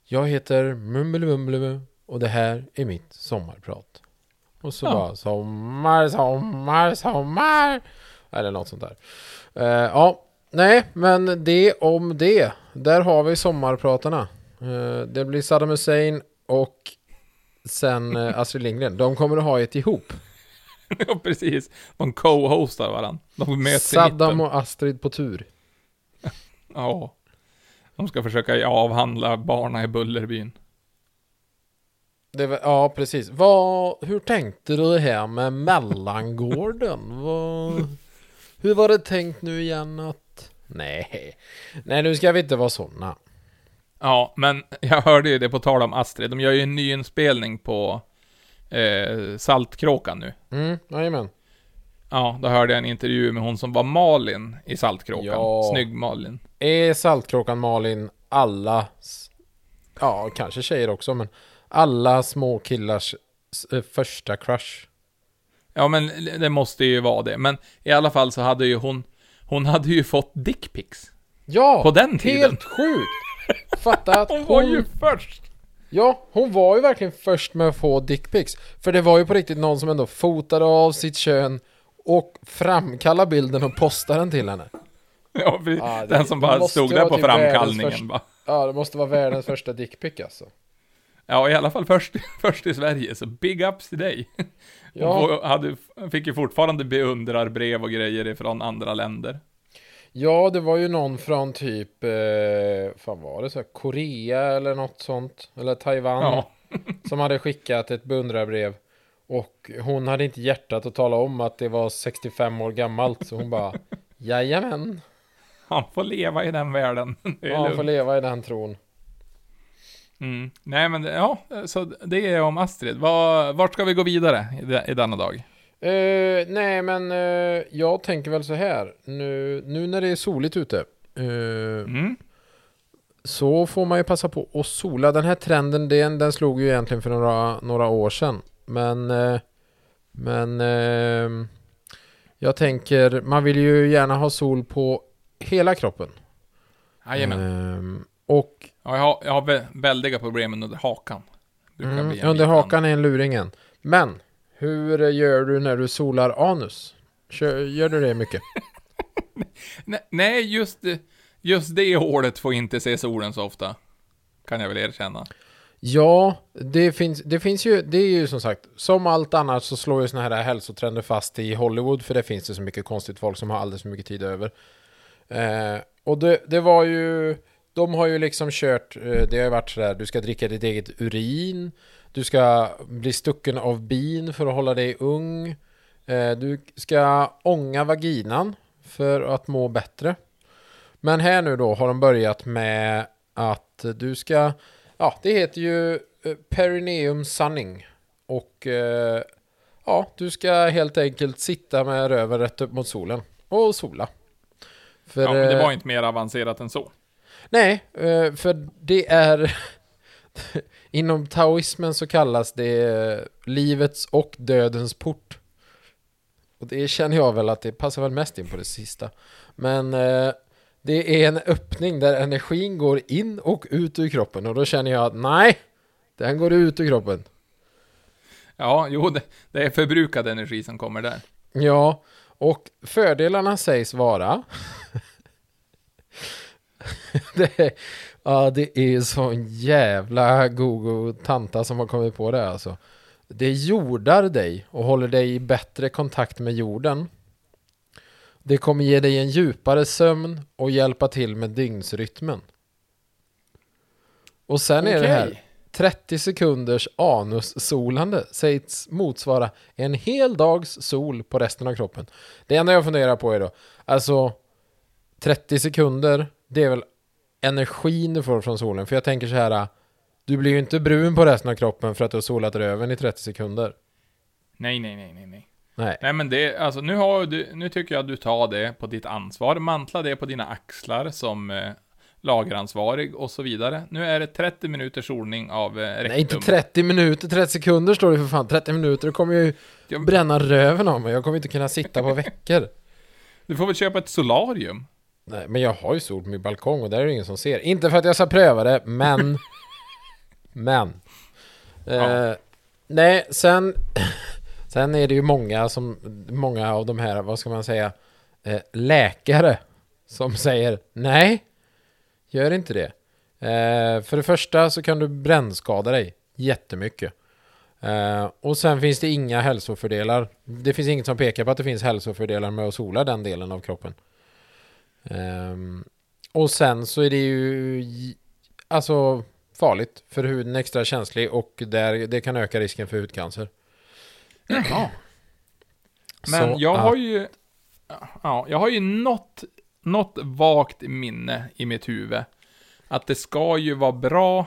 Jag heter Mummelummelum och det här är mitt sommarprat. Och så Ja. bara sommar, sommar, sommar. Eller något sånt där. Eh, ja, nej, men det om det. Där har vi sommarpratarna. Eh, det blir Saddam Hussein och sen eh, (laughs) Astrid Lindgren. De kommer att ha ett ihop. (laughs) Ja, precis. De co-hostar varandra. De möts Saddam och Astrid på tur. (laughs) Ja. De ska försöka avhandla barna i Bullerbyn. Det var, ja, precis. Vad, hur tänkte du här med mellangården? Vad, hur var det tänkt nu igen att... Nej, nej nu ska vi inte vara sådana. Ja, men jag hörde ju det på tal om Astrid. De gör ju en ny inspelning på eh, Saltkråkan nu. Mm, jajamän. Ja, då hörde jag en intervju med hon som var Malin i Saltkråkan. Ja. Snygg Malin. Är Saltkråkan Malin alla, ja kanske tjejer också, men alla små killars eh, första crush? Ja, men det måste ju vara det. Men i alla fall så hade ju hon, hon hade ju fått dickpics. Ja! På den tiden. Helt sjukt! Fatta att Hon (laughs) hon... var ju först! Ja, hon var ju verkligen först med att få dickpics. För det var ju på riktigt någon som ändå fotade av sitt kön och framkallade bilden och postade den till henne. Ja, den som bara stod där på typ framkallningen första- bara. Ja, det måste vara världens första dickpic alltså. Ja, i alla fall först, (laughs) först i Sverige, så big ups till dig. (laughs) Ja. Hade, fick ju fortfarande beundrarbrev och grejer ifrån andra länder. Ja, det var ju någon från typ, eh, fan var det så? här, Korea eller något sånt. Eller Taiwan. Ja, (laughs) Som hade skickat ett beundrarbrev. Och hon hade inte hjärtat att tala om att det var 65 år gammalt. Så hon bara, jajamän. Han får leva i den världen. Ja, han får leva i den tron. Mm. Nej men ja, så det är om Astrid. Var, vart ska vi gå vidare i, i denna dag? Eh, nej, men eh, jag tänker väl så här. Nu, nu när det är soligt ute. eh, Mm. så får man ju passa på att sola. Den här trenden, den, den slog ju egentligen för några, några år sedan. Men, men jag tänker, man vill ju gärna ha sol på hela kroppen. Jajamän. Eh, och Ja, jag, har, jag har vä- väldiga problem under hakan. Mm, under hakan är en luringen. Men, hur gör du när du solar anus? Kör, gör du det mycket? (laughs) Nej, just, just det hålet får inte se solen så ofta. Kan jag väl erkänna. Ja, det finns, det finns ju, det är ju som sagt, som allt annat så slår ju såna här hälsotrender fast i Hollywood, för det finns det så mycket konstigt folk som har alldeles för mycket tid över. Eh, och det, det var ju, de har ju liksom kört, eh, det har ju varit sådär, du ska dricka ditt eget urin, du ska bli stucken av bin för att hålla dig ung, eh, du ska ånga vaginan för att må bättre. Men här nu då har de börjat med att du ska Ja, det heter ju eh, perineum sunning. Och ja, du ska helt enkelt sitta med röven rätt upp mot solen och sola. För, Ja, men det var inte mer avancerat än så. Nej, eh, för det är... (laughs) Inom taoismen så kallas det eh, livets och dödens port. Och det känner jag väl att det passar väl mest in på det sista. Men eh, det är en öppning där energin går in och ut ur kroppen. Och då känner jag att nej, den går ut ur kroppen. Ja, jo, det, det är förbrukad energi som kommer där. Ja, och fördelarna sägs vara... (laughs) det, är, ja, det är sån jävla gogo tanta som har kommit på det alltså. Det jordar dig och håller dig i bättre kontakt med jorden. Det kommer ge dig en djupare sömn och hjälpa till med dygnsrytmen. Och sen är det här. Okej. 30 sekunders anussolande sägs motsvara en hel dags sol på resten av kroppen. Det enda jag funderar på är då, alltså 30 sekunder, det är väl energin du får från solen. För jag tänker så här, du blir ju inte brun på resten av kroppen för att du har solat röven i 30 sekunder. Nej, nej, nej, nej, nej. Nej. Nej men det, alltså nu har du, nu tycker jag att du tar det på ditt ansvar, mantla det på dina axlar som eh, lageransvarig och så vidare. Nu är det 30 minuters solning av eh, rektum. Nej, inte 30 minuter, 30 sekunder står det för fan. 30 minuter, då kommer jag ju Ja, bränna röven av mig. Jag kommer inte kunna sitta på veckor. (laughs) Du får väl köpa ett solarium? Nej, men jag har ju sol på min balkong och där är det ingen som ser. Inte för att jag ska pröva det, men... (laughs) men. Ja. Eh, nej, sen... Sen är det ju många som... Många av de här, vad ska man säga? Eh, läkare. Som säger nej. Gör inte det. Eh, för det första så kan du brännskada dig jättemycket. Eh, och sen finns det inga hälsofördelar. Det finns inget som pekar på att det finns hälsofördelar med att sola den delen av kroppen. Ehm, och sen så är det ju alltså farligt för huden är extra känslig och där, det kan öka risken för hudcancer. Ja. (clears throat) Men Så jag har ju... Ja, jag har ju något, något vagt minne i mitt huvud. Att det ska ju vara bra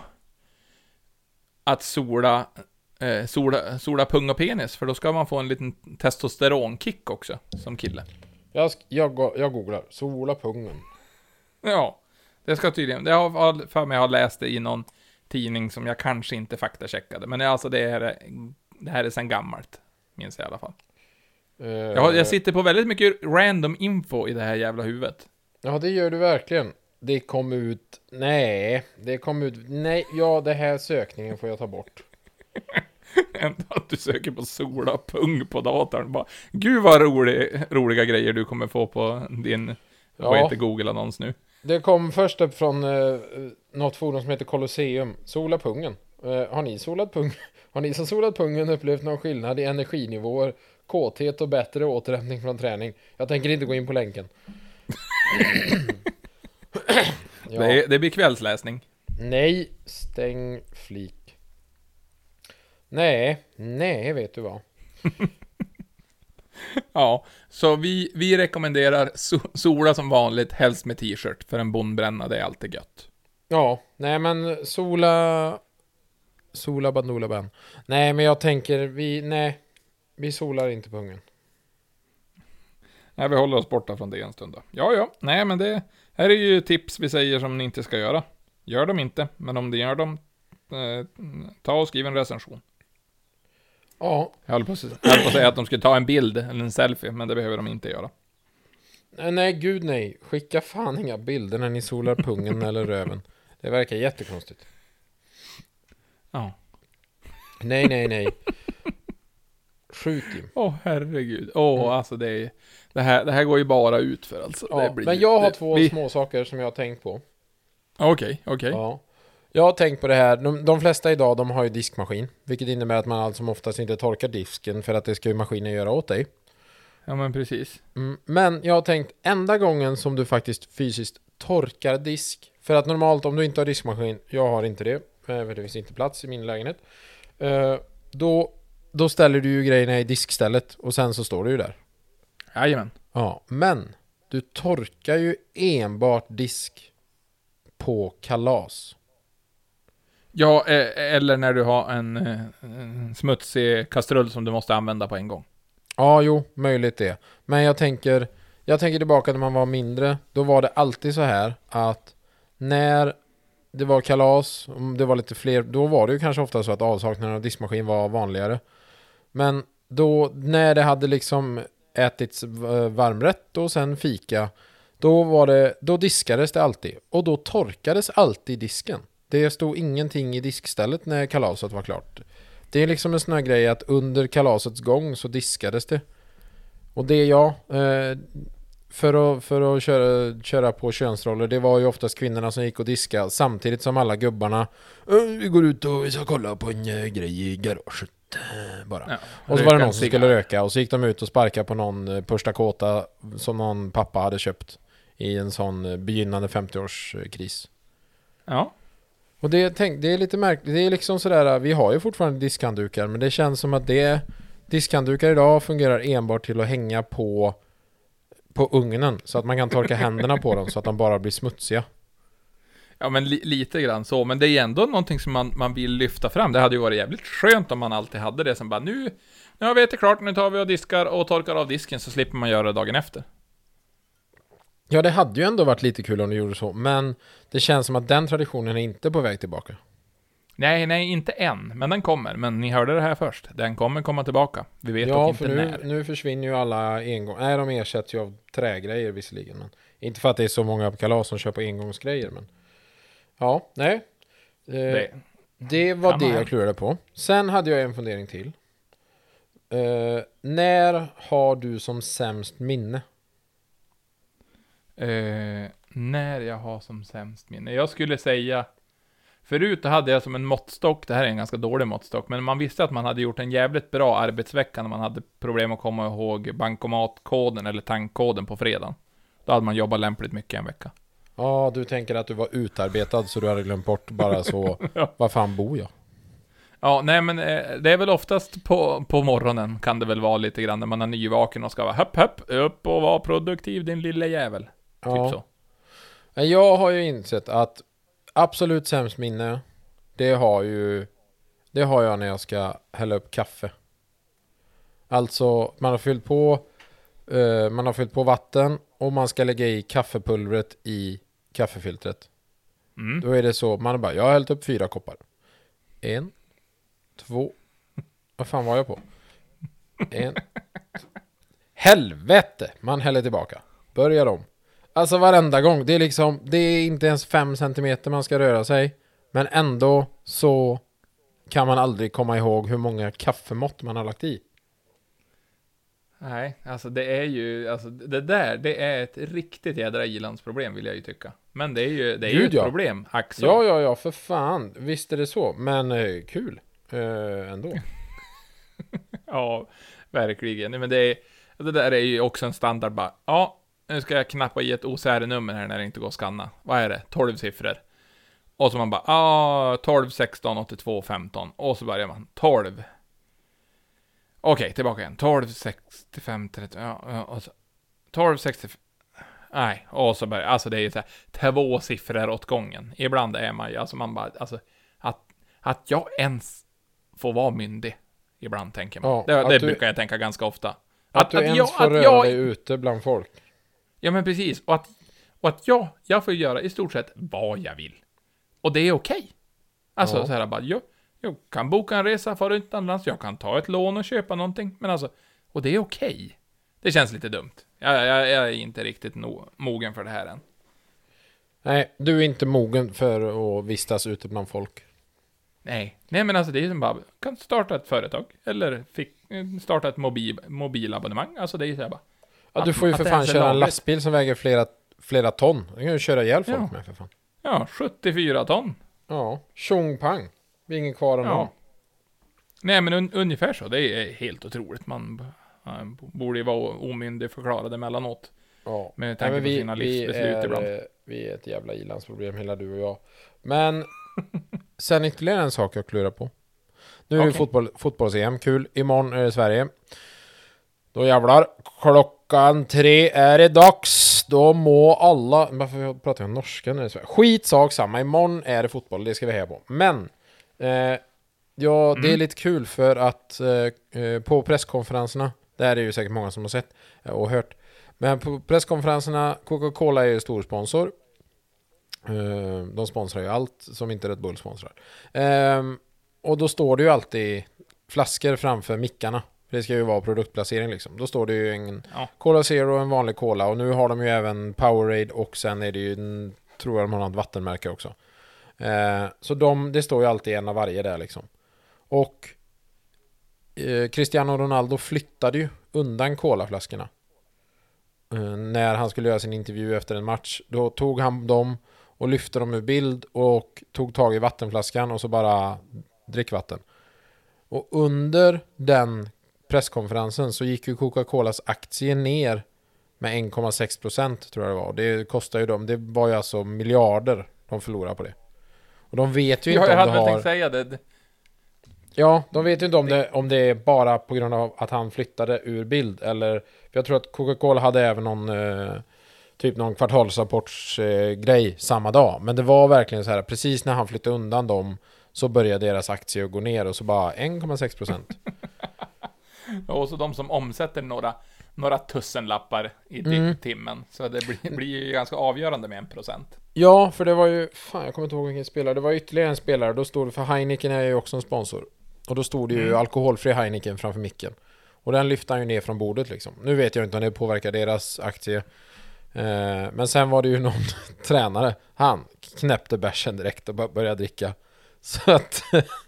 att sola, eh, sola, sola pung och penis, för då ska man få en liten testosteronkick också, som kille. Jag, jag, jag googlar, sola pungen. Ja, det ska tydligen, det har för mig jag har läst det i någon tidning som jag kanske inte faktacheckade, men alltså det är, det här är sen gammalt, minns jag i alla fall. Eh, Jag, jag sitter på väldigt mycket random info i det här jävla huvudet. Ja, det gör du verkligen. Det kom ut... Nej, det kom ut... Nej, ja, det här sökningen får jag ta bort. (laughs) Att du söker på sola pung på datorn. Bara, Gud vad rolig, roliga grejer du kommer få på din, vad Ja. heter Google-annons nu? Det kom först upp från eh, något forum som heter Colosseum. Sola pungen. Eh, har ni solat pung? (laughs) Har ni som solat pungen upplevt någon skillnad i energinivåer, kåthet och bättre återhämtning från träning? Jag tänker inte gå in på länken. (laughs) (clears throat) ja. Det, det blir kvällsläsning. Nej, stäng flik. Nej, nej vet du vad. (laughs) Ja, så vi, vi rekommenderar so sola som vanligt, helst med t-shirt, för en bondbränna, det är alltid gött. Ja, nej men sola... Sola Bandoola Ben. Nej, men jag tänker, vi, nej. Vi solar inte på ungen. Nej, vi håller oss borta från det en stund då. Ja, ja, nej men det här är ju tips vi säger som ni inte ska göra. Gör dem inte, men om ni gör dem, eh, ta och skriv en recension. Ja, Jag höll på, att, jag höll på att säga att de skulle ta en bild, eller en selfie, men det behöver de inte göra. nej, nej gud nej. Skicka fan inga bilder när ni solar pungen eller röven. Det verkar jättekonstigt. Ja. Nej, nej, nej. Sjukt Jim. Åh herregud. Åh, Mm. alltså det är, det här, det här går ju bara ut för alltså. Ja, det blir, men jag har det, två vi- små saker som jag har tänkt på. Okej, okej. Ja. Jag har tänkt på det här, de, de flesta idag de har ju diskmaskin. Vilket innebär att man allt som oftast inte torkar disken för att det ska ju maskinen göra åt dig. Ja men precis. Mm, men jag har tänkt enda gången som du faktiskt fysiskt torkar disk. För att normalt om du inte har diskmaskin, jag har inte det, eh, för det finns inte plats i min lägenhet. eh, Då, då ställer du ju grejerna i diskstället och sen så står du ju där. Jajamän. Ja, men du torkar ju enbart disk på kalas. Ja, eh, eller när du har en, eh, en smutsig kastrull som du måste använda på en gång. Ja, jo, möjligt det. Men jag tänker, jag tänker tillbaka när man var mindre. Då var det alltid så här att när det var kalas, om det var lite fler, då var det ju kanske ofta så att avsaknaden av diskmaskin var vanligare. Men då, när det hade liksom ätits eh, varmrätt och sen fika, då var det, då diskades det alltid. Och då torkades alltid disken. Det stod ingenting i diskstället när kalaset var klart. Det är liksom en sån här grej att under kalasets gång så diskades det. Och det jag, eh, för att, för att köra, köra på könsroller, det var ju oftast kvinnorna som gick och diskade samtidigt som alla gubbarna "Eh, Vi går ut och vi ska kolla på en eh, grej i garaget. Bara. Ja, Och så var det någon som skulle röka och så gick de ut och sparkade på någon första kåta som någon pappa hade köpt i en sån begynnande 50-årskris. Ja. Och det, tänk, det är lite märkligt, det är liksom sådär, vi har ju fortfarande diskhanddukar men det känns som att det Diskhanddukar idag fungerar enbart till att hänga på På ugnen så att man kan torka händerna på dem så att de bara blir smutsiga Ja, men li lite grann så. Men det är ändå någonting som man, man vill lyfta fram. Det hade ju varit jävligt skönt om man alltid hade det som bara nu, nu har vi ätit klart, nu tar vi och diskar och torkar av disken så slipper man göra det dagen efter. Ja det hade ju ändå varit lite kul om du gjorde så men Det känns som att den traditionen är inte på väg tillbaka Nej, nej, inte än, men den kommer. Men ni hörde det här först. Den kommer komma tillbaka. Vi vet Ja dock inte nu, när. nu försvinner ju alla engång... Nej de ersätts ju av trägrejer visserligen men Inte för att det är så många på kalas som köper engångsgrejer men Ja, nej Eh, Det. Det var det jag klurade på. Sen hade jag en fundering till. Eh, när har du som sämst minne? Eh, när jag har som sämst minne. Jag skulle säga... Förut hade jag som en måttstock, det här är en ganska dålig måttstock, men man visste att man hade gjort en jävligt bra arbetsvecka när man hade problem att komma ihåg bankomatkoden eller tankkoden på fredagen. Då hade man jobbat lämpligt mycket en vecka. Ja, du tänker att du var utarbetad så du hade glömt bort bara så. (laughs) Ja. Var fan bor jag? Ja, nej men eh, det är väl oftast på, på morgonen kan det väl vara lite grann när man är nyvaken och ska vara höpp höpp, upp och vara produktiv din lille jävel. Ja. Typ så. Men Jag har ju insett att absolut sämst minne, det har ju det har jag när jag ska hälla upp kaffe. Alltså, man har fyllt på eh, man har fyllt på vatten och man ska lägga i kaffepulvret i kaffefiltret. Mm. Då är det så, man bara, jag har hällt upp fyra koppar. En, två, vad fan var jag på? En, (laughs) helvete! Man häller tillbaka. Börjar om. Alltså varenda gång, det är liksom, det är inte ens fem centimeter man ska röra sig. Men ändå så kan man aldrig komma ihåg hur många kaffemått man har lagt i. Nej, alltså det är ju, alltså det där, det är ett riktigt jädra ilandsproblem vill jag ju tycka. Men det är ju, det är ju Gud, ett ja. problem, så. Ja, ja, ja, för fan. Visst är det så. Men eh, kul. Eh, ändå. (laughs) Ja, verkligen. Men det, är, det där är ju också en standard bara, ja, nu ska jag knappa i ett OCR-nummer här när det inte går att scanna. Vad är det? 12 siffror. Och så man bara, ja, 12, 16, 82, 15. Och så börjar man, 12. Okej, tillbaka igen. 12, 65, 30, ja, ja, och så. 12, 65. Nej, och så börjar, alltså det är ju så här, två siffror åt gången. Ibland är man ju, alltså man bara, alltså, att, att jag ens får vara myndig. Ibland tänker man. Ja, det att det du- brukar jag tänka ganska ofta. Att, du ens jag, får att röra jag, dig ute bland folk. Ja, men precis. Och att, och att jag, jag får göra i stort sett vad jag vill. Och det är okej. Alltså, Ja. så här bara, jag, jag kan boka en resa, fara utomlands, jag kan ta ett lån och köpa någonting. Men alltså, och det är okej. Det känns lite dumt. Jag, jag, jag är inte riktigt no, mogen för det här än. Nej, du är inte mogen för att vistas ute bland folk. Nej. Nej, men alltså det är som bara, kan starta ett företag. Eller fick, eh, starta ett mobil, mobilabonnemang. Alltså det är så här bara. Ja, du får ju för det fan köra en lastbil som väger flera, flera ton. Den kan ju köra ihjäl folk Ja. med för fan. Ja, 74 ton. Ja, tjong pang. Det är ingen kvar än Ja. Nej, men un ungefär så. Det är helt otroligt. Man eh, borde ju vara omyndig förklarad emellanåt. ja. Med Nej, tanke men på sina livsbeslut är, ibland. eh, Vi är ett jävla ilandsproblem hela du och jag. Men (laughs) sen ytterligare en sak jag klurar på. Nu är det Okej. fotboll, fotbolls-EM, kul. Imorgon är det Sverige. Då jävlar. Klockan tre är det dags. Då må alla... Varför pratar jag norska det Sverige? Skitsak samma. Imorgon är det fotboll, det ska vi heja på. Men... Eh, ja, det är Mm. lite kul för att eh, eh, på presskonferenserna, det här är ju säkert många som har sett eh, och hört. Men på presskonferenserna, Coca-Cola är ju stor sponsor. Eh, De sponsrar ju allt som inte Red Bull sponsrar. Ehm, Och då står det ju alltid flaskor framför mickarna. Det ska ju vara produktplacering liksom. Då står det ju en Ja. Cola Zero och en vanlig Cola. Och nu har de ju även Powerade och sen är det ju, tror jag de har något vattenmärke också. Eh, Så de, det står ju alltid en av varje där liksom. Och eh, Cristiano Ronaldo flyttade ju undan colaflaskorna. Eh, när han skulle göra sin intervju efter en match. Då tog han dem och lyfte dem ur bild och tog tag i vattenflaskan och så bara drick vatten. Och under den presskonferensen så gick ju Coca-Colas aktie ner med 1,6% tror jag det var. Det kostar ju dem, det var ju alltså miljarder de förlorade på det. Och de vet ju Ja, inte jag om hade det väl har... tänkt säga det. Ja, de vet ju inte om det, om det är bara på grund av att han flyttade ur bild eller... Jag tror att Coca-Cola hade även någon... Eh, typ någon kvartalsrapportsgrej eh, samma dag. Men det var verkligen så här, precis när han flyttade undan dem så började deras aktie att gå ner och så bara 1,6%. (laughs) (laughs) Och så de som omsätter några, några tussenlappar i Mm. timmen. Så det blir, blir ju ganska avgörande med en procent. Ja, för det var ju... Fan, jag kommer inte ihåg vilken spelare. Det var ytterligare en spelare. Då stod det... För Heineken är ju också en sponsor. Och då stod det ju Mm. alkoholfri Heineken framför micken. Och den lyfte han ju ner från bordet liksom. Nu vet jag inte om det påverkar deras aktie. Eh, men sen var det ju någon (laughs) tränare. Han knäppte bärsen direkt och bör- började dricka. Så att... (laughs)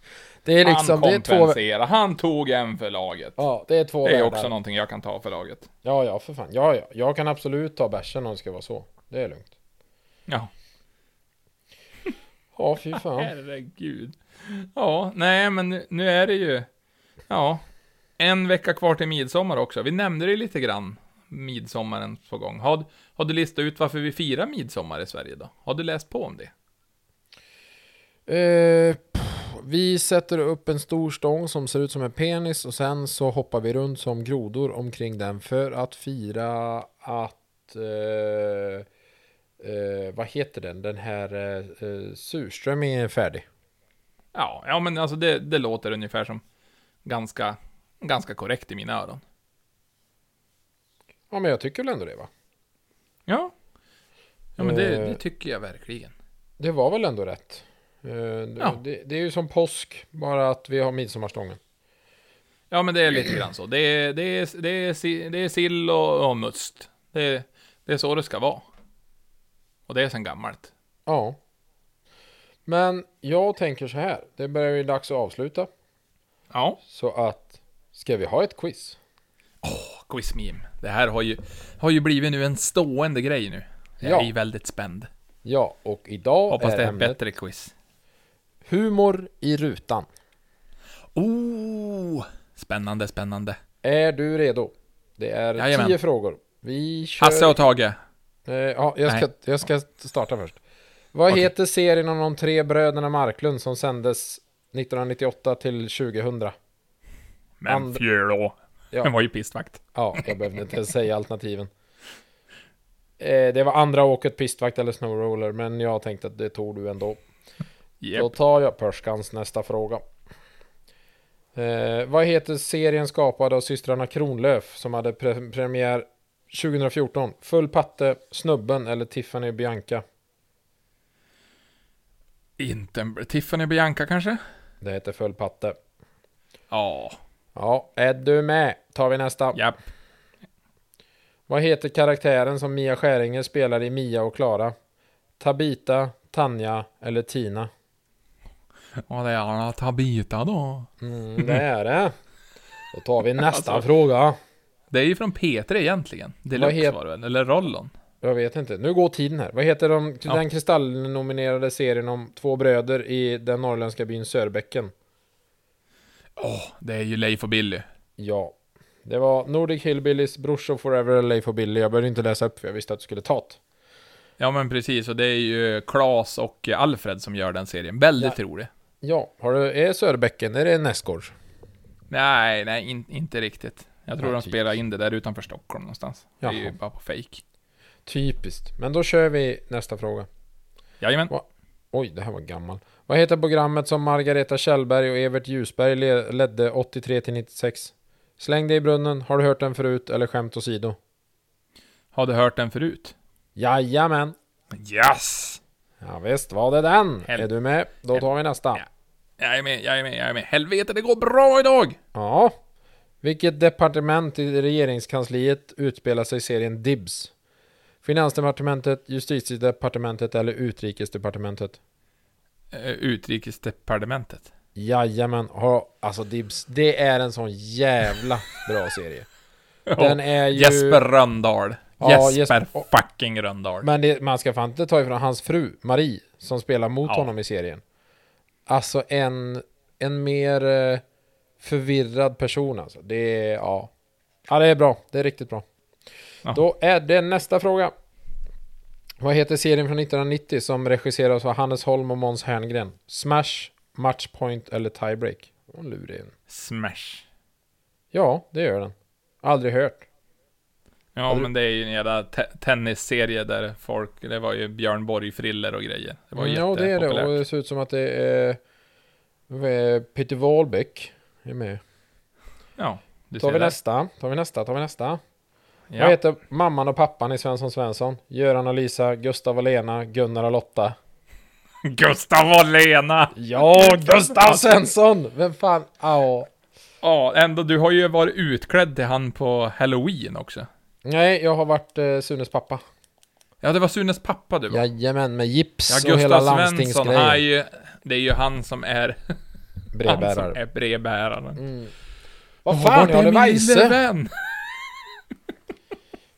det är liksom... han är två... Han tog en för laget. Ja, det är två det är världar. också någonting jag kan ta för laget. Ja, ja, för fan. Ja, ja. Jag kan absolut ta bärsen om det ska vara så. Det är lugnt. Ja. (laughs) Ja, fy fan. Herregud. Ja, nej men nu, är det ju, ja, en vecka kvar till midsommar också. Vi nämnde det lite grann, midsommaren på gång. Har, har du listat ut varför vi firar midsommar i Sverige då? Har du läst på om det? Eh, vi sätter upp en stor stång som ser ut som en penis och sen så hoppar vi runt som grodor omkring den för att fira att eh, eh, vad heter den? Den här eh, eh, surströmmingen är färdig. Ja, ja men alltså det, det låter ungefär som ganska, ganska korrekt i mina öron. Ja, men jag tycker väl ändå det va? Ja. Ja men det, Eh. det tycker jag verkligen. Det var väl ändå rätt. Eh, det, Ja. det, det är ju som påsk, bara att vi har midsommarstången. Ja men det är lite grann så. Det är, det är, det är, det är sill och, och must. Det är, det är så det ska vara. Och det är sen gammalt. Ja. Men jag tänker så här, det börjar ju dags att avsluta. Ja. Så att, ska vi ha ett quiz? Quizmeme. Det här har ju, har ju blivit nu en stående grej nu. Jag Ja. är ju väldigt spänd. Ja, och idag Hoppas är det är ämnet bättre quiz. Humor i rutan. Oh! Spännande, spännande. Är du redo? Det är Jajamän. tio frågor. Vi kör... Hasse och Tage. Eh, ja, jag ska, Nej. jag ska starta först. Vad Okej. heter serien om de tre bröderna Marklund som sändes 1998 till 2000? Men fjölå. Ja. Han var ju pistvakt. Ja, jag behövde inte ens säga alternativen. Eh, det var andra åket, pistvakt eller snowroller, men jag tänkte att det tog du ändå. Då Yep. tar jag Perskans nästa fråga. Eh, vad heter serien skapad av systrarna Kronlöf som hade pre- premiär 2014? Full patte, Snubben eller Tiffany Bianca? Inte en... Tiffany Bianca kanske? Det heter Full patte. Ja. Ja, är du med? Tar vi nästa. Japp. Vad heter karaktären som Mia Skäringer spelar i Mia och Klara? Tabita, Tanja eller Tina? (laughs) Och det är alla Tabita då. Mm, det är det. Då tar vi (laughs) nästa Alltså- fråga. Det är ju från P3 egentligen. Deluxe het- var det väl? Eller Rollon. Jag vet inte. Nu går tiden här. Vad heter de, Ja. den kristallnominerade serien om två bröder i den norrländska byn Sörbäcken? Åh, det är ju Leif och Billy. Ja. Det var Nordic Hillbillies, Brorsor Forever Leif och Billy. Jag behövde inte läsa upp för jag visste att du skulle ta det. Ja men precis, och det är ju Klas och Alfred som gör den serien. Väldigt Ja. rolig. Ja, har du, är Sörbäcken, är det Näsgårds? Nej, nej, in, inte riktigt. Jag tror Ja, de typ. spelar in det där utanför Stockholm någonstans. Det är ju Jaha. bara på fake. Typiskt. Men då kör vi nästa fråga. Jajamän. Oj, det här var gammal. Vad heter programmet som Margareta Kjellberg och Evert Ljusberg le- ledde 83 till 96? Släng dig i brunnen, har du hört den förut eller skämt åsido? Har du hört den förut? Jajamän! Yes! Ja, visst var det den! Hel- är du med? Då tar vi nästa. Ja. Jag är med, jag är med, jag är med. Helvete, det går bra idag! Ja. Vilket departement i regeringskansliet utspelar sig serien Dibs? Finansdepartementet, justitiedepartementet eller utrikesdepartementet? Eh, Utrikesdepartementet. Jajamän, ha, alltså Dibs, det är en sån jävla bra serie. (laughs) Den är ju... Jesper Röndahl. Ja, Jesper fucking Röndahl. Men det, man ska fan inte ta ifrån hans fru, Marie, som spelar mot Ja. honom i serien. Alltså en, en mer eh, förvirrad person alltså. Det är, ja. Ja, det är bra. Det är riktigt bra. Ja. Då är det nästa fråga. Vad heter serien från 1990 som regisseras av Hannes Holm och Måns Herngren? Smash, Matchpoint eller Tiebreak? Lurig. Smash. Ja, det gör den. Aldrig hört. Ja, men det är ju en jävla te- tennisserie där folk, det var ju Björn Borg-friller och grejer. Det var Mm, ja, det är det. Och det ser ut som att det är... vad är Peter Wahlbeck är med. Ja, du Tar ser vi det. nästa, tar vi nästa, tar vi nästa. Vad Ja. heter mamman och pappan i Svensson Svensson? Göran och Lisa, Gustav och Lena, Gunnar och Lotta. (laughs) Gustav och Lena! Ja, Gustav Svensson! Vem fan? Ja. Ja, ändå, du har ju varit utklädd till han på Halloween också. Nej, jag har varit eh, Sunes pappa. Ja, det var Sunes pappa du var. Jajamän, med gips Ja, och hela Gustav Svensson, är landstingsgrejen. ju, det är ju han som är, han som Brevbärare. är brevbäraren. Mm. Vad fan, jag hade Weise! (laughs)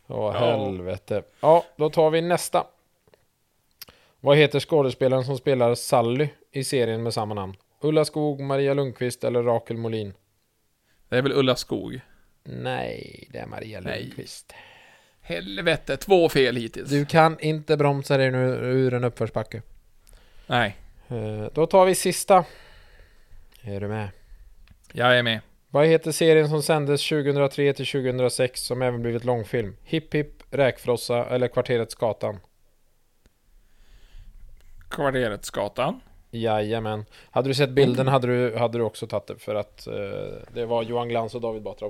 Åh, Ja. helvete. Ja, då tar vi nästa. Vad heter skådespelaren som spelar Sally i serien med samma namn? Ulla Skog, Maria Lundqvist eller Rakel Molin? Det är väl Ulla Skog? Nej, det är Maria Nej. Lundqvist. Helvete, två fel hittills. Du kan inte bromsa dig nu ur en uppförsbacke. Nej, Eh, Då tar vi sista. Är du med? jag är med. Vad heter serien som sändes 2003 till 2006 som även blivit långfilm? Hipp Hipp, Räkfrossa eller Kvarteret Skatan? Kvarterets gatan. Jajamän. Hade du sett bilden hade du, hade du också tagit det för att eh, det var Johan Glans och David Batra.